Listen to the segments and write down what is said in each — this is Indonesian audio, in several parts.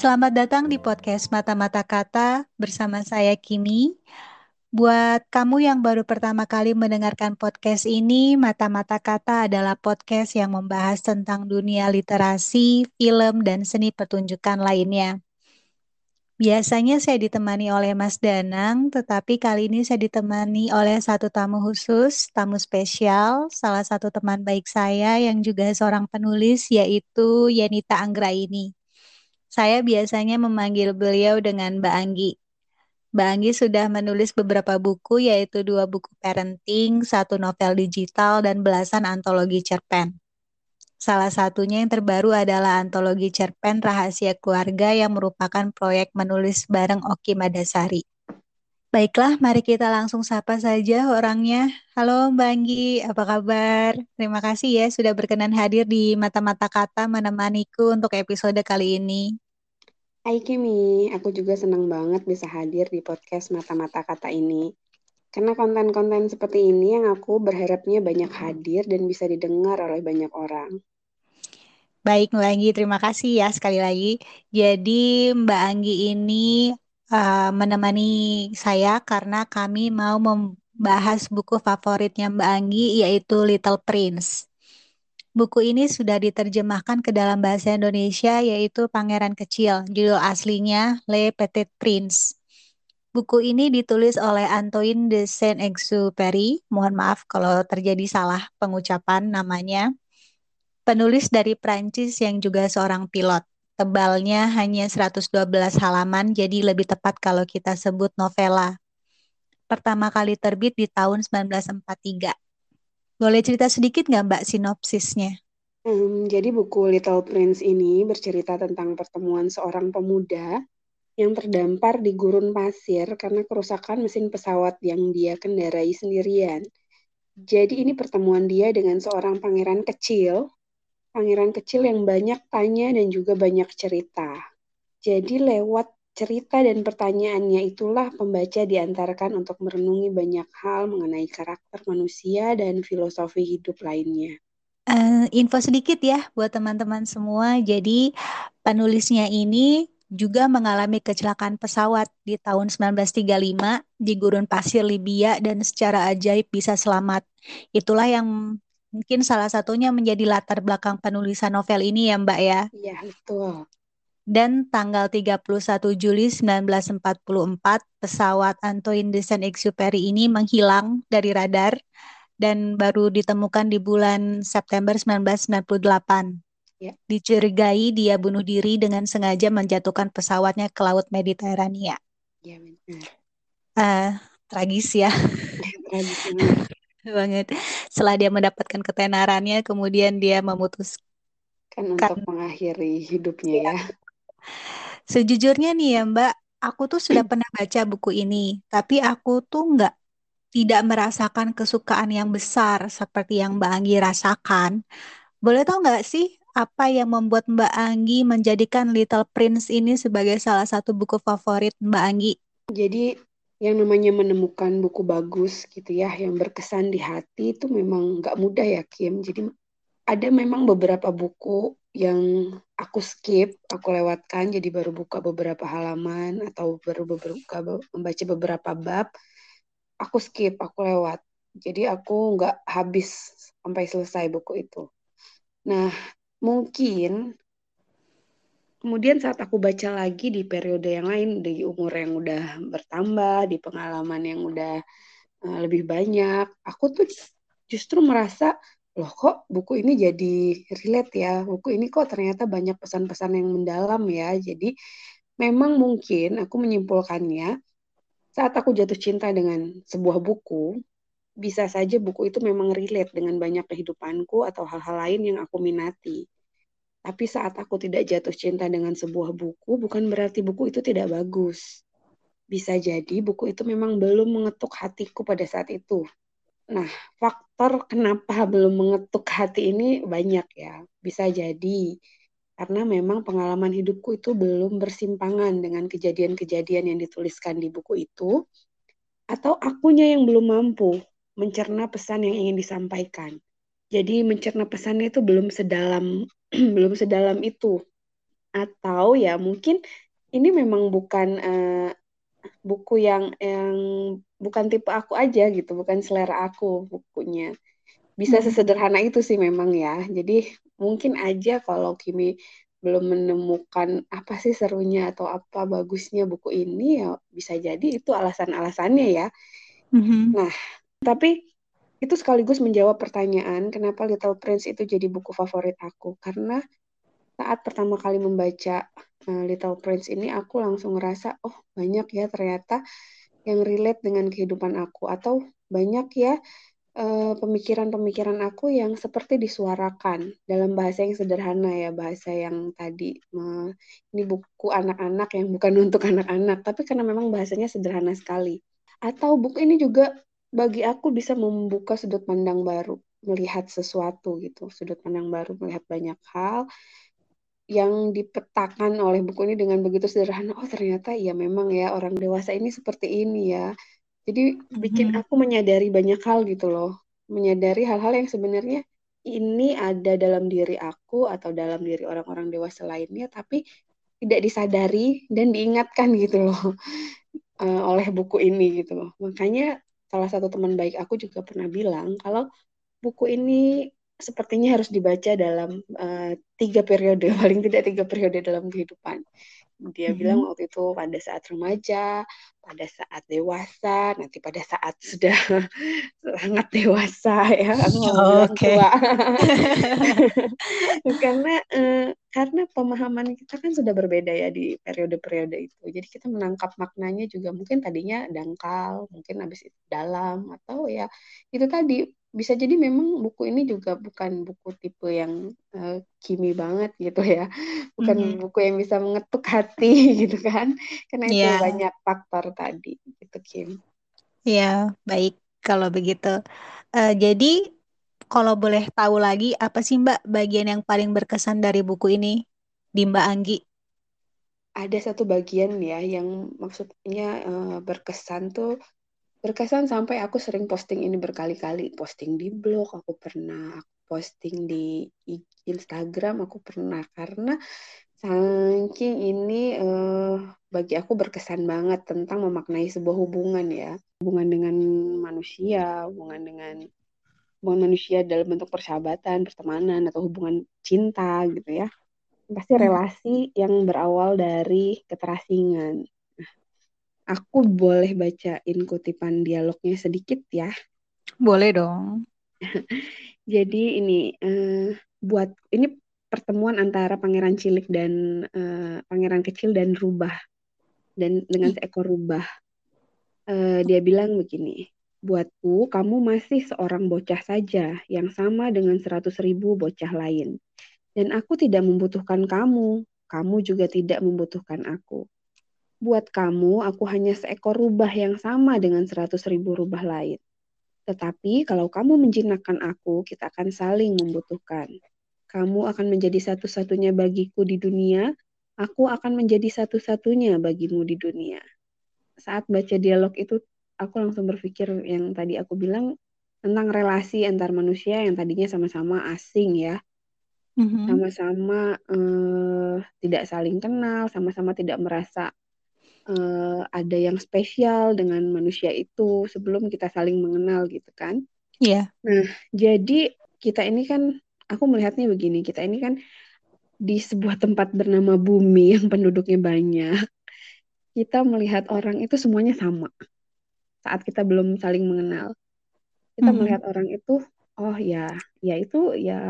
Selamat datang di podcast Mata-Mata Kata bersama saya Kimi. Buat kamu yang baru pertama kali mendengarkan podcast ini, Mata-Mata Kata adalah podcast yang membahas tentang dunia literasi, film, dan seni pertunjukan lainnya. Biasanya saya ditemani oleh Mas Danang, tetapi kali ini saya ditemani oleh satu tamu khusus, tamu spesial, salah satu teman baik saya yang juga seorang penulis, yaitu Yenita Anggraini. Saya biasanya memanggil beliau dengan Mbak Anggi. Mbak Anggi sudah menulis beberapa buku, yaitu dua buku parenting, satu novel digital, dan belasan antologi cerpen. Salah satunya yang terbaru adalah antologi cerpen Rahasia Keluarga yang merupakan proyek menulis bareng Oki Madasari. Baiklah, mari kita langsung sapa saja orangnya. Halo Mbak Anggi, apa kabar? Terima kasih ya sudah berkenan hadir di Mata-Mata Kata menemaniku untuk episode kali ini. Hai Kimi, aku juga senang banget bisa hadir di podcast Mata-Mata Kata ini. Karena konten-konten seperti ini yang aku berharapnya banyak hadir dan bisa didengar oleh banyak orang. Baik Mbak Anggi, terima kasih ya sekali lagi. Jadi Mbak Anggi ini uh, menemani saya karena kami mau membahas buku favoritnya Mbak Anggi yaitu Little Prince. Buku ini sudah diterjemahkan ke dalam bahasa Indonesia yaitu Pangeran Kecil. Judul aslinya Le Petit Prince. Buku ini ditulis oleh Antoine de Saint-Exupéry. Mohon maaf kalau terjadi salah pengucapan namanya. Penulis dari Prancis yang juga seorang pilot. Tebalnya hanya 112 halaman, jadi lebih tepat kalau kita sebut novela. Pertama kali terbit di tahun 1943. Boleh cerita sedikit nggak Mbak sinopsisnya? Hmm, jadi buku Little Prince ini bercerita tentang pertemuan seorang pemuda yang terdampar di gurun pasir karena kerusakan mesin pesawat yang dia kendarai sendirian. Jadi ini pertemuan dia dengan seorang pangeran kecil, pangeran kecil yang banyak tanya dan juga banyak cerita. Jadi lewat cerita dan pertanyaannya itulah pembaca diantarkan untuk merenungi banyak hal mengenai karakter manusia dan filosofi hidup lainnya. Uh, info sedikit ya buat teman-teman semua. Jadi penulisnya ini juga mengalami kecelakaan pesawat di tahun 1935 di gurun pasir Libya dan secara ajaib bisa selamat. Itulah yang mungkin salah satunya menjadi latar belakang penulisan novel ini ya Mbak ya. Iya, betul dan tanggal 31 Juli 1944 pesawat Antoine de Saint-Exupéry ini menghilang dari radar dan baru ditemukan di bulan September 1998. Ya. Dicurigai dia bunuh diri dengan sengaja menjatuhkan pesawatnya ke Laut Mediterania. Ya benar. Uh, tragis ya. tragis banget. Setelah dia mendapatkan ketenarannya, kemudian dia memutuskan kan untuk mengakhiri hidupnya ya. ya. Sejujurnya nih ya Mbak, aku tuh sudah pernah baca buku ini, tapi aku tuh nggak tidak merasakan kesukaan yang besar seperti yang Mbak Anggi rasakan. Boleh tahu nggak sih apa yang membuat Mbak Anggi menjadikan Little Prince ini sebagai salah satu buku favorit Mbak Anggi? Jadi yang namanya menemukan buku bagus gitu ya, yang berkesan di hati itu memang nggak mudah ya Kim. Jadi ada memang beberapa buku yang aku skip, aku lewatkan jadi baru buka beberapa halaman atau baru buka membaca beberapa bab, aku skip, aku lewat. Jadi aku nggak habis sampai selesai buku itu. Nah, mungkin kemudian saat aku baca lagi di periode yang lain, di umur yang udah bertambah, di pengalaman yang udah uh, lebih banyak, aku tuh justru merasa loh kok buku ini jadi relate ya? Buku ini kok ternyata banyak pesan-pesan yang mendalam ya? Jadi memang mungkin aku menyimpulkannya saat aku jatuh cinta dengan sebuah buku bisa saja buku itu memang relate dengan banyak kehidupanku atau hal-hal lain yang aku minati tapi saat aku tidak jatuh cinta dengan sebuah buku bukan berarti buku itu tidak bagus bisa jadi buku itu memang belum mengetuk hatiku pada saat itu Nah, faktor kenapa belum mengetuk hati ini banyak ya. Bisa jadi karena memang pengalaman hidupku itu belum bersimpangan dengan kejadian-kejadian yang dituliskan di buku itu, atau akunya yang belum mampu mencerna pesan yang ingin disampaikan. Jadi mencerna pesannya itu belum sedalam belum sedalam itu. atau ya mungkin ini memang bukan uh, buku yang yang bukan tipe aku aja gitu, bukan selera aku bukunya. Bisa Hmm. sesederhana itu sih memang ya. Jadi mungkin aja kalau Kimi belum menemukan apa sih serunya atau apa bagusnya buku ini ya bisa jadi itu alasan-alasannya ya. Mm-hmm. Nah, tapi itu sekaligus menjawab pertanyaan kenapa Little Prince itu jadi buku favorit aku? Karena saat pertama kali membaca uh, Little Prince ini aku langsung ngerasa oh banyak ya ternyata yang relate dengan kehidupan aku. Atau banyak ya pemikiran-pemikiran uh, aku yang seperti disuarakan dalam bahasa yang sederhana ya bahasa yang tadi uh, ini buku anak-anak yang bukan untuk anak-anak tapi karena memang bahasanya sederhana sekali. Atau buku ini juga bagi aku bisa membuka sudut pandang baru melihat sesuatu gitu sudut pandang baru melihat banyak hal yang dipetakan oleh buku ini dengan begitu sederhana. Oh ternyata ya memang ya orang dewasa ini seperti ini ya. Jadi bikin aku menyadari banyak hal gitu loh. Menyadari hal-hal yang sebenarnya ini ada dalam diri aku atau dalam diri orang-orang dewasa lainnya tapi tidak disadari dan diingatkan gitu loh uh, oleh buku ini gitu loh. Makanya salah satu teman baik aku juga pernah bilang kalau buku ini sepertinya harus dibaca dalam uh, tiga periode, paling tidak tiga periode dalam kehidupan. Dia mm -hmm. bilang waktu itu pada saat remaja, pada saat dewasa, nanti pada saat sudah sangat dewasa ya, aku oh, bilang okay. tua. karena uh, karena pemahaman kita kan sudah berbeda ya di periode-periode itu. Jadi kita menangkap maknanya juga mungkin tadinya dangkal, mungkin habis itu dalam atau ya itu tadi bisa jadi memang buku ini juga bukan buku tipe yang uh, kimi banget gitu ya. Bukan mm -hmm. buku yang bisa mengetuk hati gitu kan. Karena itu yeah. banyak faktor tadi gitu Kim. Ya yeah, baik kalau begitu. Uh, jadi kalau boleh tahu lagi apa sih Mbak bagian yang paling berkesan dari buku ini di Mbak Anggi? Ada satu bagian ya yang maksudnya uh, berkesan tuh berkesan sampai aku sering posting ini berkali-kali. Posting di blog aku pernah aku posting di Instagram aku pernah. Karena saking ini uh, bagi aku berkesan banget tentang memaknai sebuah hubungan ya. Hubungan dengan manusia hubungan dengan hubungan manusia dalam bentuk persahabatan pertemanan atau hubungan cinta gitu ya. Pasti relasi yang berawal dari keterasingan Aku boleh bacain kutipan dialognya sedikit ya. Boleh dong. Jadi ini uh, buat ini pertemuan antara pangeran cilik dan uh, pangeran kecil dan rubah dan dengan seekor rubah. Uh, dia bilang begini, buatku kamu masih seorang bocah saja yang sama dengan seratus ribu bocah lain. Dan aku tidak membutuhkan kamu, kamu juga tidak membutuhkan aku. Buat kamu, aku hanya seekor rubah yang sama dengan seratus ribu rubah lain. Tetapi kalau kamu menjinakkan aku, kita akan saling membutuhkan. Kamu akan menjadi satu-satunya bagiku di dunia, aku akan menjadi satu-satunya bagimu di dunia. Saat baca dialog itu, aku langsung berpikir yang tadi aku bilang tentang relasi antar manusia yang tadinya sama-sama asing ya. Sama-sama mm-hmm. uh, tidak saling kenal, sama-sama tidak merasa uh, ada yang spesial dengan manusia itu sebelum kita saling mengenal gitu kan. Iya. Yeah. Nah, jadi kita ini kan aku melihatnya begini, kita ini kan di sebuah tempat bernama bumi yang penduduknya banyak. Kita melihat orang itu semuanya sama. Saat kita belum saling mengenal. Kita mm -hmm. melihat orang itu oh ya, ya itu ya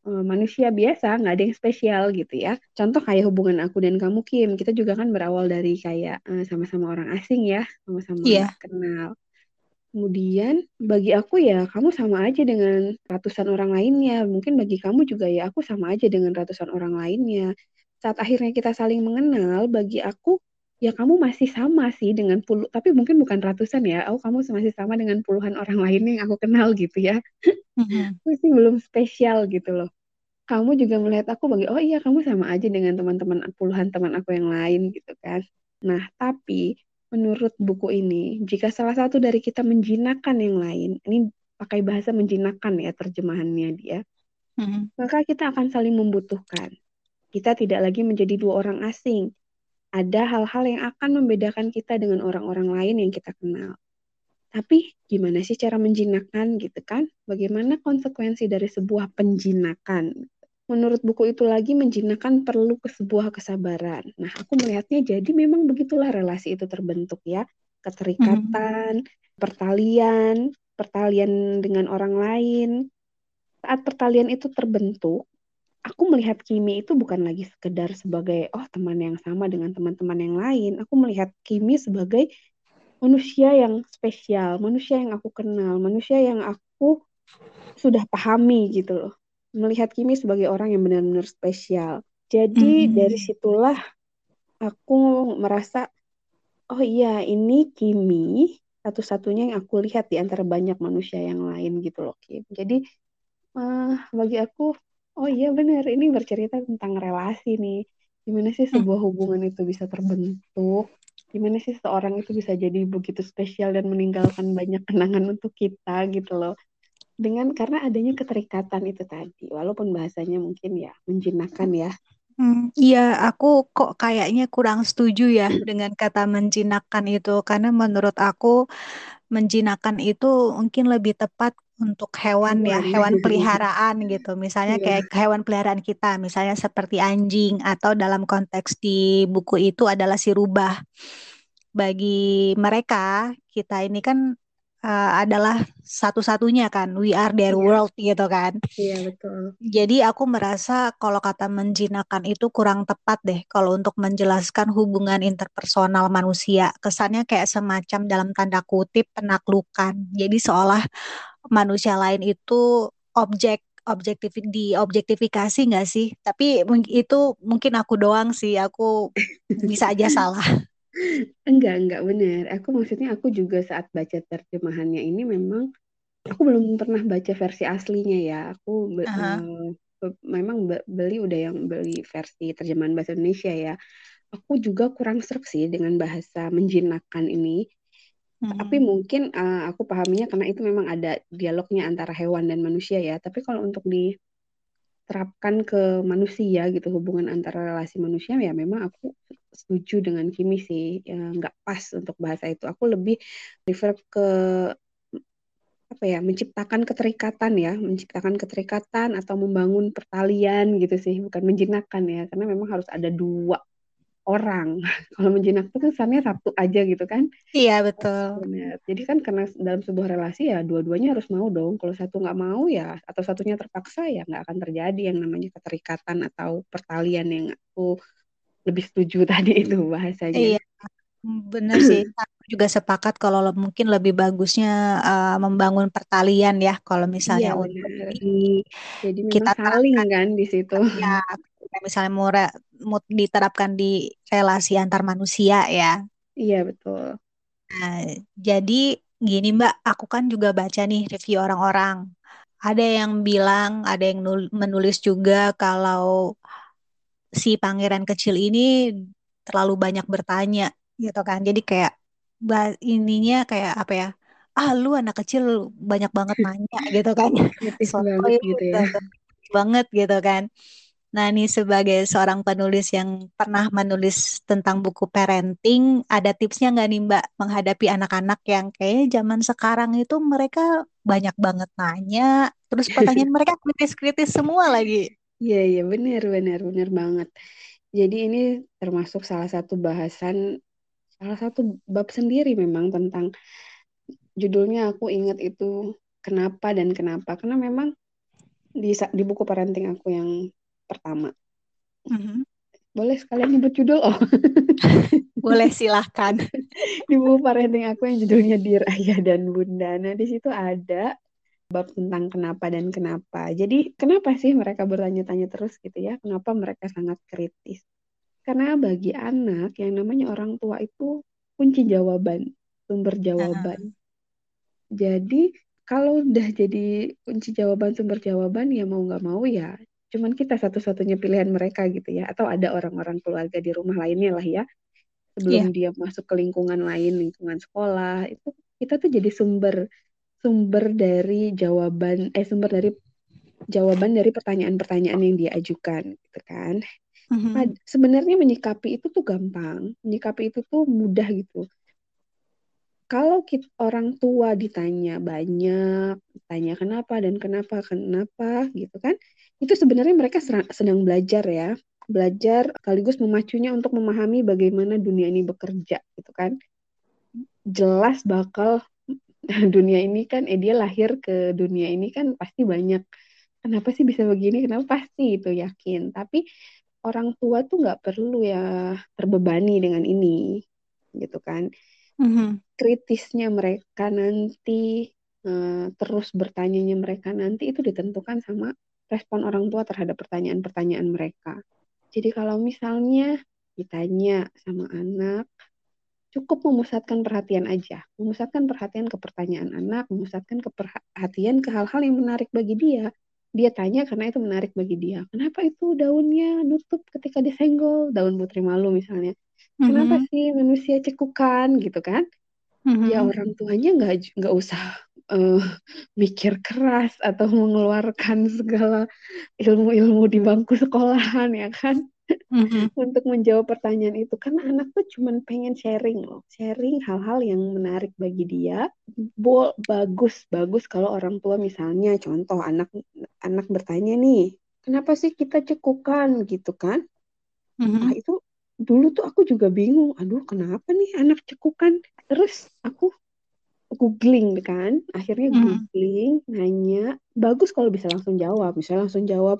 Eh, manusia biasa, nggak ada yang spesial gitu ya. Contoh kayak hubungan aku dan kamu Kim, kita juga kan berawal dari kayak eh, sama-sama orang asing ya, sama-sama yeah. kenal. Kemudian bagi aku ya kamu sama aja dengan ratusan orang lainnya. Mungkin bagi kamu juga ya aku sama aja dengan ratusan orang lainnya. Saat akhirnya kita saling mengenal, bagi aku ya kamu masih sama sih dengan puluh, tapi mungkin bukan ratusan ya. Oh kamu masih sama dengan puluhan orang lain yang aku kenal gitu ya. Mm-hmm. Masih belum spesial gitu loh. Kamu juga melihat aku bagi, oh iya kamu sama aja dengan teman-teman puluhan teman aku yang lain gitu kan. Nah tapi menurut buku ini, jika salah satu dari kita menjinakkan yang lain, ini pakai bahasa menjinakkan ya terjemahannya dia, mm-hmm. maka kita akan saling membutuhkan. Kita tidak lagi menjadi dua orang asing. Ada hal-hal yang akan membedakan kita dengan orang-orang lain yang kita kenal. Tapi gimana sih cara menjinakkan gitu kan? Bagaimana konsekuensi dari sebuah penjinakan? Menurut buku itu lagi menjinakkan perlu ke sebuah kesabaran. Nah, aku melihatnya jadi memang begitulah relasi itu terbentuk ya. Keterikatan, hmm. pertalian, pertalian dengan orang lain. Saat pertalian itu terbentuk, aku melihat Kimi itu bukan lagi sekedar sebagai oh teman yang sama dengan teman-teman yang lain. Aku melihat Kimi sebagai manusia yang spesial, manusia yang aku kenal, manusia yang aku sudah pahami gitu loh melihat Kimi sebagai orang yang benar-benar spesial. Jadi mm-hmm. dari situlah aku merasa oh iya ini Kimi satu-satunya yang aku lihat di antara banyak manusia yang lain gitu loh Kim. Jadi uh, bagi aku oh iya benar ini bercerita tentang relasi nih. Gimana sih sebuah hubungan itu bisa terbentuk? Gimana sih seorang itu bisa jadi begitu spesial dan meninggalkan banyak kenangan untuk kita gitu loh. Dengan karena adanya keterikatan itu tadi. Walaupun bahasanya mungkin ya menjinakkan ya. Hmm, iya, aku kok kayaknya kurang setuju ya dengan kata menjinakkan itu, karena menurut aku menjinakkan itu mungkin lebih tepat untuk hewan, ya, hewan peliharaan gitu. Misalnya yeah. kayak hewan peliharaan kita, misalnya seperti anjing atau dalam konteks di buku itu adalah si rubah. Bagi mereka, kita ini kan uh, adalah satu-satunya kan we are their yeah. world gitu kan iya yeah, betul jadi aku merasa kalau kata menjinakkan itu kurang tepat deh kalau untuk menjelaskan hubungan interpersonal manusia kesannya kayak semacam dalam tanda kutip penaklukan jadi seolah manusia lain itu objek objektif di objektifikasi nggak sih tapi itu mungkin aku doang sih aku bisa aja salah Enggak, enggak benar. Aku maksudnya aku juga saat baca terjemahannya ini memang aku belum pernah baca versi aslinya ya. Aku uh -huh. uh, memang beli udah yang beli versi terjemahan bahasa Indonesia ya. Aku juga kurang serak sih dengan bahasa menjinakkan ini. Hmm. Tapi mungkin uh, aku pahaminya karena itu memang ada dialognya antara hewan dan manusia ya. Tapi kalau untuk diterapkan ke manusia gitu hubungan antara relasi manusia ya memang aku setuju dengan Kimi sih. Ya, nggak pas untuk bahasa itu. Aku lebih refer ke apa ya menciptakan keterikatan ya. Menciptakan keterikatan atau membangun pertalian gitu sih. Bukan menjinakkan ya. Karena memang harus ada dua orang. Kalau menjinak itu kan kesannya satu aja gitu kan? Iya betul. Benar jadi kan karena dalam sebuah relasi ya dua-duanya harus mau dong. Kalau satu nggak mau ya atau satunya terpaksa ya nggak akan terjadi yang namanya keterikatan atau pertalian yang aku lebih setuju tadi itu bahasanya. Iya, benar sih. Aku juga sepakat kalau mungkin lebih bagusnya uh, membangun pertalian ya kalau misalnya iya, untuk di, Jadi kita saling kan di situ. Ya, misalnya mau, mau diterapkan di relasi antar manusia ya. Iya betul. Nah, jadi gini Mbak, aku kan juga baca nih review orang-orang. Ada yang bilang, ada yang menulis juga kalau si pangeran kecil ini terlalu banyak bertanya gitu kan. Jadi kayak ininya kayak apa ya? Ah, lu anak kecil banyak banget nanya gitu kan. so, banget gitu ya. Banget gitu kan. Nah, ini sebagai seorang penulis yang pernah menulis tentang buku parenting, ada tipsnya nggak nih Mbak menghadapi anak-anak yang kayak zaman sekarang itu mereka banyak banget nanya, terus pertanyaan mereka kritis-kritis semua lagi. Iya, iya benar, benar, benar banget. Jadi ini termasuk salah satu bahasan, salah satu bab sendiri memang tentang judulnya aku ingat itu kenapa dan kenapa. Karena memang di di buku parenting aku yang pertama. Mm-hmm. Boleh sekalian nyebut judul oh. Boleh silahkan. di buku parenting aku yang judulnya Dear Ayah dan Bunda. Nah di situ ada bab tentang kenapa dan kenapa. Jadi kenapa sih mereka bertanya-tanya terus gitu ya? Kenapa mereka sangat kritis? Karena bagi anak yang namanya orang tua itu kunci jawaban, sumber jawaban. Uh -huh. Jadi kalau udah jadi kunci jawaban sumber jawaban ya mau nggak mau ya cuman kita satu-satunya pilihan mereka gitu ya atau ada orang-orang keluarga di rumah lainnya lah ya sebelum yeah. dia masuk ke lingkungan lain lingkungan sekolah itu kita tuh jadi sumber sumber dari jawaban eh sumber dari jawaban dari pertanyaan-pertanyaan yang dia ajukan gitu kan. Mhm. Sebenarnya menyikapi itu tuh gampang, menyikapi itu tuh mudah gitu. Kalau kita, orang tua ditanya banyak, tanya kenapa dan kenapa, kenapa gitu kan, itu sebenarnya mereka sedang belajar ya, belajar sekaligus memacunya untuk memahami bagaimana dunia ini bekerja gitu kan. Jelas bakal dunia ini kan, eh dia lahir ke dunia ini kan pasti banyak. Kenapa sih bisa begini? Kenapa pasti itu yakin. Tapi orang tua tuh nggak perlu ya terbebani dengan ini, gitu kan. Mm-hmm. Kritisnya mereka nanti, uh, terus bertanyanya mereka nanti itu ditentukan sama respon orang tua terhadap pertanyaan-pertanyaan mereka. Jadi kalau misalnya ditanya sama anak, cukup memusatkan perhatian aja, memusatkan perhatian ke pertanyaan anak, memusatkan ke perhatian ke hal-hal yang menarik bagi dia. Dia tanya karena itu menarik bagi dia. Kenapa itu daunnya nutup ketika disenggol? Daun putri malu misalnya. Kenapa mm -hmm. sih manusia cekukan gitu kan? Ya orang tuanya nggak nggak usah uh, mikir keras atau mengeluarkan segala ilmu-ilmu di bangku sekolahan ya kan? Mm-hmm. untuk menjawab pertanyaan itu. Karena anak tuh cuma pengen sharing loh. Sharing hal-hal yang menarik bagi dia. Bo bagus bagus kalau orang tua misalnya contoh anak anak bertanya nih kenapa sih kita cekukan? gitu kan? Mm-hmm. nah itu dulu tuh aku juga bingung. Aduh kenapa nih anak cekukan terus aku googling kan akhirnya googling mm. nanya bagus kalau bisa langsung jawab misalnya langsung jawab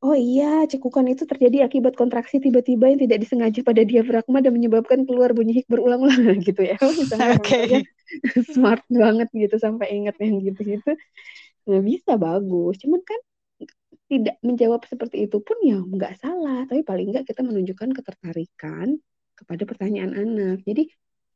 Oh iya, cekukan itu terjadi akibat kontraksi tiba-tiba yang tidak disengaja pada diafragma dan menyebabkan keluar bunyi hik berulang-ulang gitu ya. Misalnya okay. smart banget gitu sampai inget yang gitu-gitu. Nah, bisa bagus. Cuman kan tidak menjawab seperti itu pun ya nggak salah. Tapi paling nggak kita menunjukkan ketertarikan kepada pertanyaan anak. Jadi,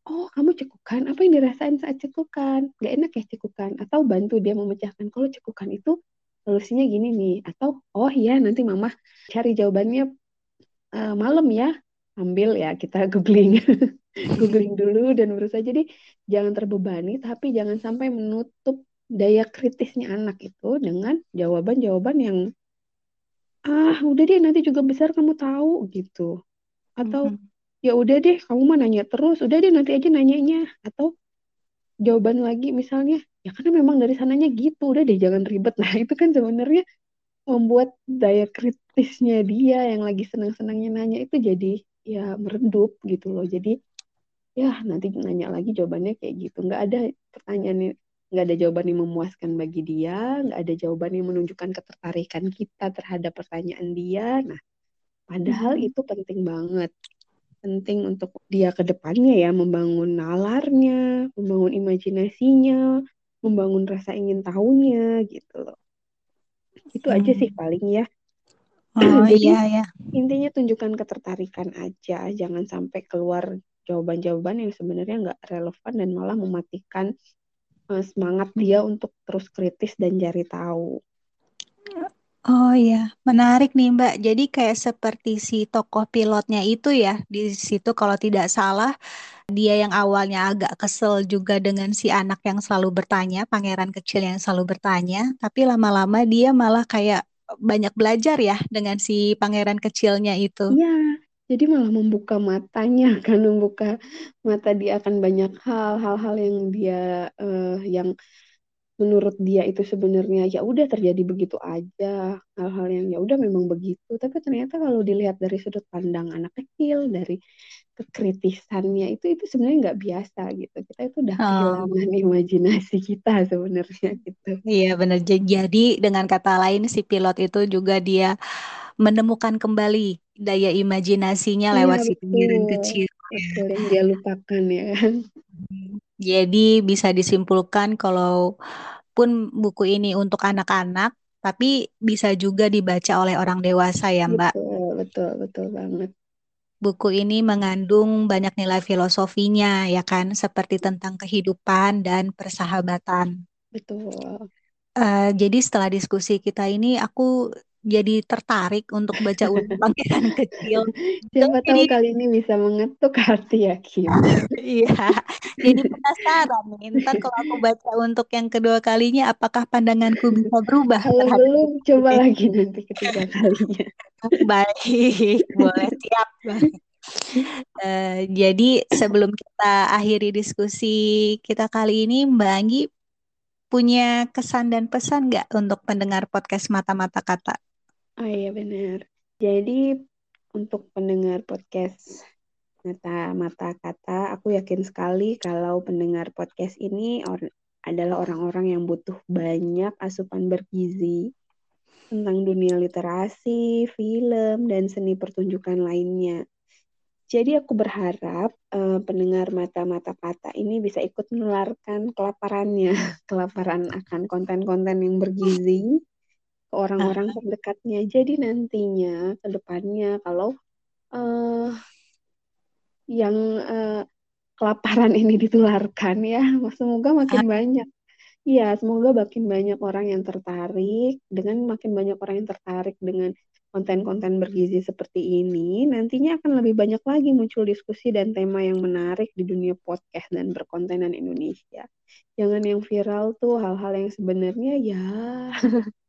oh kamu cekukan, apa yang dirasain saat cekukan? Gak enak ya cekukan? Atau bantu dia memecahkan, kalau cekukan itu solusinya gini nih atau oh iya nanti mama cari jawabannya uh, malam ya ambil ya kita googling googling dulu dan berusaha jadi jangan terbebani tapi jangan sampai menutup daya kritisnya anak itu dengan jawaban-jawaban yang ah udah deh nanti juga besar kamu tahu gitu atau mm -hmm. Ya udah deh kamu mah nanya terus. Udah deh nanti aja nanyanya. Atau jawaban lagi misalnya ya karena memang dari sananya gitu udah deh jangan ribet. Nah itu kan sebenarnya membuat daya kritisnya dia yang lagi senang-senangnya nanya itu jadi ya meredup gitu loh. Jadi ya nanti nanya lagi jawabannya kayak gitu. Nggak ada pertanyaan nggak ada jawaban yang memuaskan bagi dia nggak ada jawaban yang menunjukkan ketertarikan kita terhadap pertanyaan dia. Nah padahal hmm. itu penting banget penting untuk dia ke depannya ya membangun nalarnya, membangun imajinasinya, membangun rasa ingin tahunya gitu loh. Itu hmm. aja sih hmm. paling ya. Oh Jadi, iya ya. Intinya tunjukkan ketertarikan aja, jangan sampai keluar jawaban-jawaban yang sebenarnya nggak relevan dan malah mematikan uh, semangat dia untuk terus kritis dan cari tahu. Oh iya, menarik nih Mbak. Jadi kayak seperti si tokoh pilotnya itu ya, di situ kalau tidak salah, dia yang awalnya agak kesel juga dengan si anak yang selalu bertanya, pangeran kecil yang selalu bertanya, tapi lama-lama dia malah kayak banyak belajar ya dengan si pangeran kecilnya itu. Iya, jadi malah membuka matanya kan, membuka mata dia akan banyak hal, hal-hal yang dia uh, yang menurut dia itu sebenarnya ya udah terjadi begitu aja. Hal-hal yang ya udah memang begitu. Tapi ternyata kalau dilihat dari sudut pandang anak kecil dari kekritisannya itu itu sebenarnya nggak biasa gitu. Kita itu udah oh. kehilangan imajinasi kita sebenarnya gitu. Iya benar jadi dengan kata lain si pilot itu juga dia menemukan kembali daya imajinasinya iya, lewat si pikiran kecil. Betul yang dia lupakan ya kan jadi bisa disimpulkan kalau pun buku ini untuk anak-anak, tapi bisa juga dibaca oleh orang dewasa ya Mbak. Betul, betul, betul banget. Buku ini mengandung banyak nilai filosofinya ya kan, seperti tentang kehidupan dan persahabatan. Betul. Uh, jadi setelah diskusi kita ini, aku jadi tertarik untuk baca ulang Pangeran Kecil. Siapa tahu jadi, kali ini bisa mengetuk hati ya Kim. iya, jadi penasaran nih. Ntar kalau aku baca untuk yang kedua kalinya, apakah pandanganku bisa berubah? Kalau belum, coba lagi nanti ketiga kalinya. Baik, boleh siap. Uh, jadi sebelum kita akhiri diskusi kita kali ini, Mbak Anggi punya kesan dan pesan nggak untuk pendengar podcast Mata-Mata Kata? Oh iya benar. Jadi untuk pendengar podcast Mata-Mata Kata, aku yakin sekali kalau pendengar podcast ini or adalah orang-orang yang butuh banyak asupan bergizi tentang dunia literasi, film, dan seni pertunjukan lainnya. Jadi aku berharap uh, pendengar mata-mata kata ini bisa ikut menularkan kelaparannya, kelaparan akan konten-konten yang bergizi ke orang-orang terdekatnya. Jadi nantinya ke depannya kalau uh, yang uh, kelaparan ini ditularkan ya, semoga makin banyak. Iya, semoga makin banyak orang yang tertarik dengan makin banyak orang yang tertarik dengan konten-konten bergizi seperti ini, nantinya akan lebih banyak lagi muncul diskusi dan tema yang menarik di dunia podcast dan berkontenan Indonesia. Jangan yang viral tuh hal-hal yang sebenarnya ya.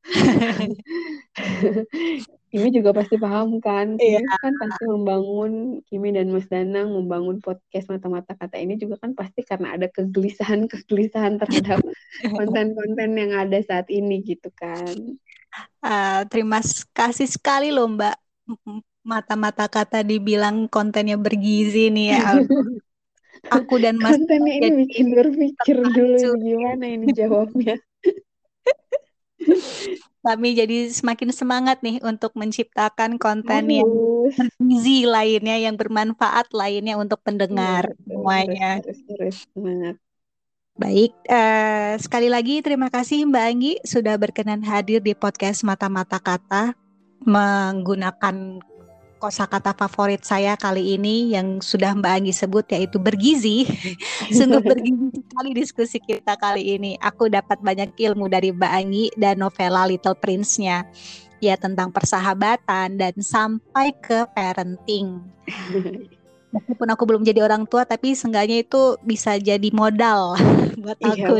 Kimi juga pasti paham kan, Kimi yeah. kan pasti membangun Kimi dan Mas Danang membangun podcast mata-mata kata ini juga kan pasti karena ada kegelisahan-kegelisahan terhadap konten-konten yang ada saat ini gitu kan. Uh, terima kasih sekali loh Mbak. Mata-mata kata dibilang kontennya bergizi nih ya. Aku dan Mas kontennya ini bikin berpikir dulu gimana ini jawabnya. Kami jadi semakin semangat nih untuk menciptakan konten Harus. yang bergizi lainnya, yang bermanfaat lainnya untuk pendengar ya, semuanya. Harus, harus, semangat. Baik, uh, sekali lagi terima kasih Mbak Anggi sudah berkenan hadir di podcast Mata-Mata Kata menggunakan kosakata favorit saya kali ini yang sudah Mbak Anggi sebut yaitu bergizi. Sungguh bergizi sekali diskusi kita kali ini. Aku dapat banyak ilmu dari Mbak Anggi dan novela Little Prince-nya ya tentang persahabatan dan sampai ke parenting. meskipun aku belum jadi orang tua tapi seenggaknya itu bisa jadi modal buat iya, aku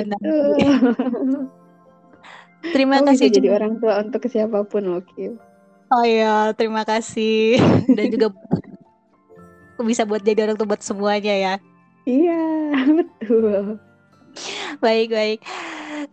terima Kamu kasih bisa jadi orang tua untuk siapa pun loh Kim oh iya terima kasih. Dan juga aku bisa buat jadi orang tua buat semuanya ya. Iya betul. Baik baik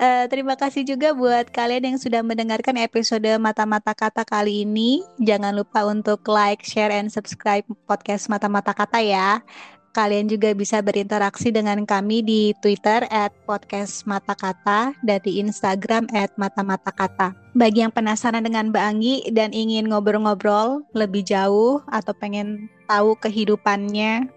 Uh, terima kasih juga buat kalian yang sudah mendengarkan episode Mata-Mata Kata kali ini. Jangan lupa untuk like, share, and subscribe podcast Mata-Mata Kata ya. Kalian juga bisa berinteraksi dengan kami di Twitter at podcast mata kata dan di Instagram at mata mata kata. Bagi yang penasaran dengan Mbak Anggi dan ingin ngobrol-ngobrol lebih jauh atau pengen tahu kehidupannya,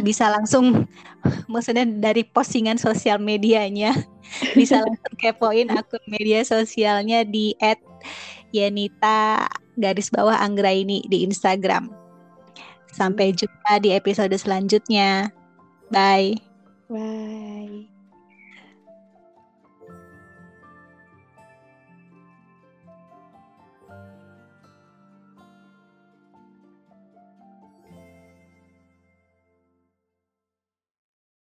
bisa langsung maksudnya dari postingan sosial medianya bisa langsung kepoin akun media sosialnya di @yenita garis bawah Anggra ini di Instagram. Sampai jumpa di episode selanjutnya. Bye. Bye.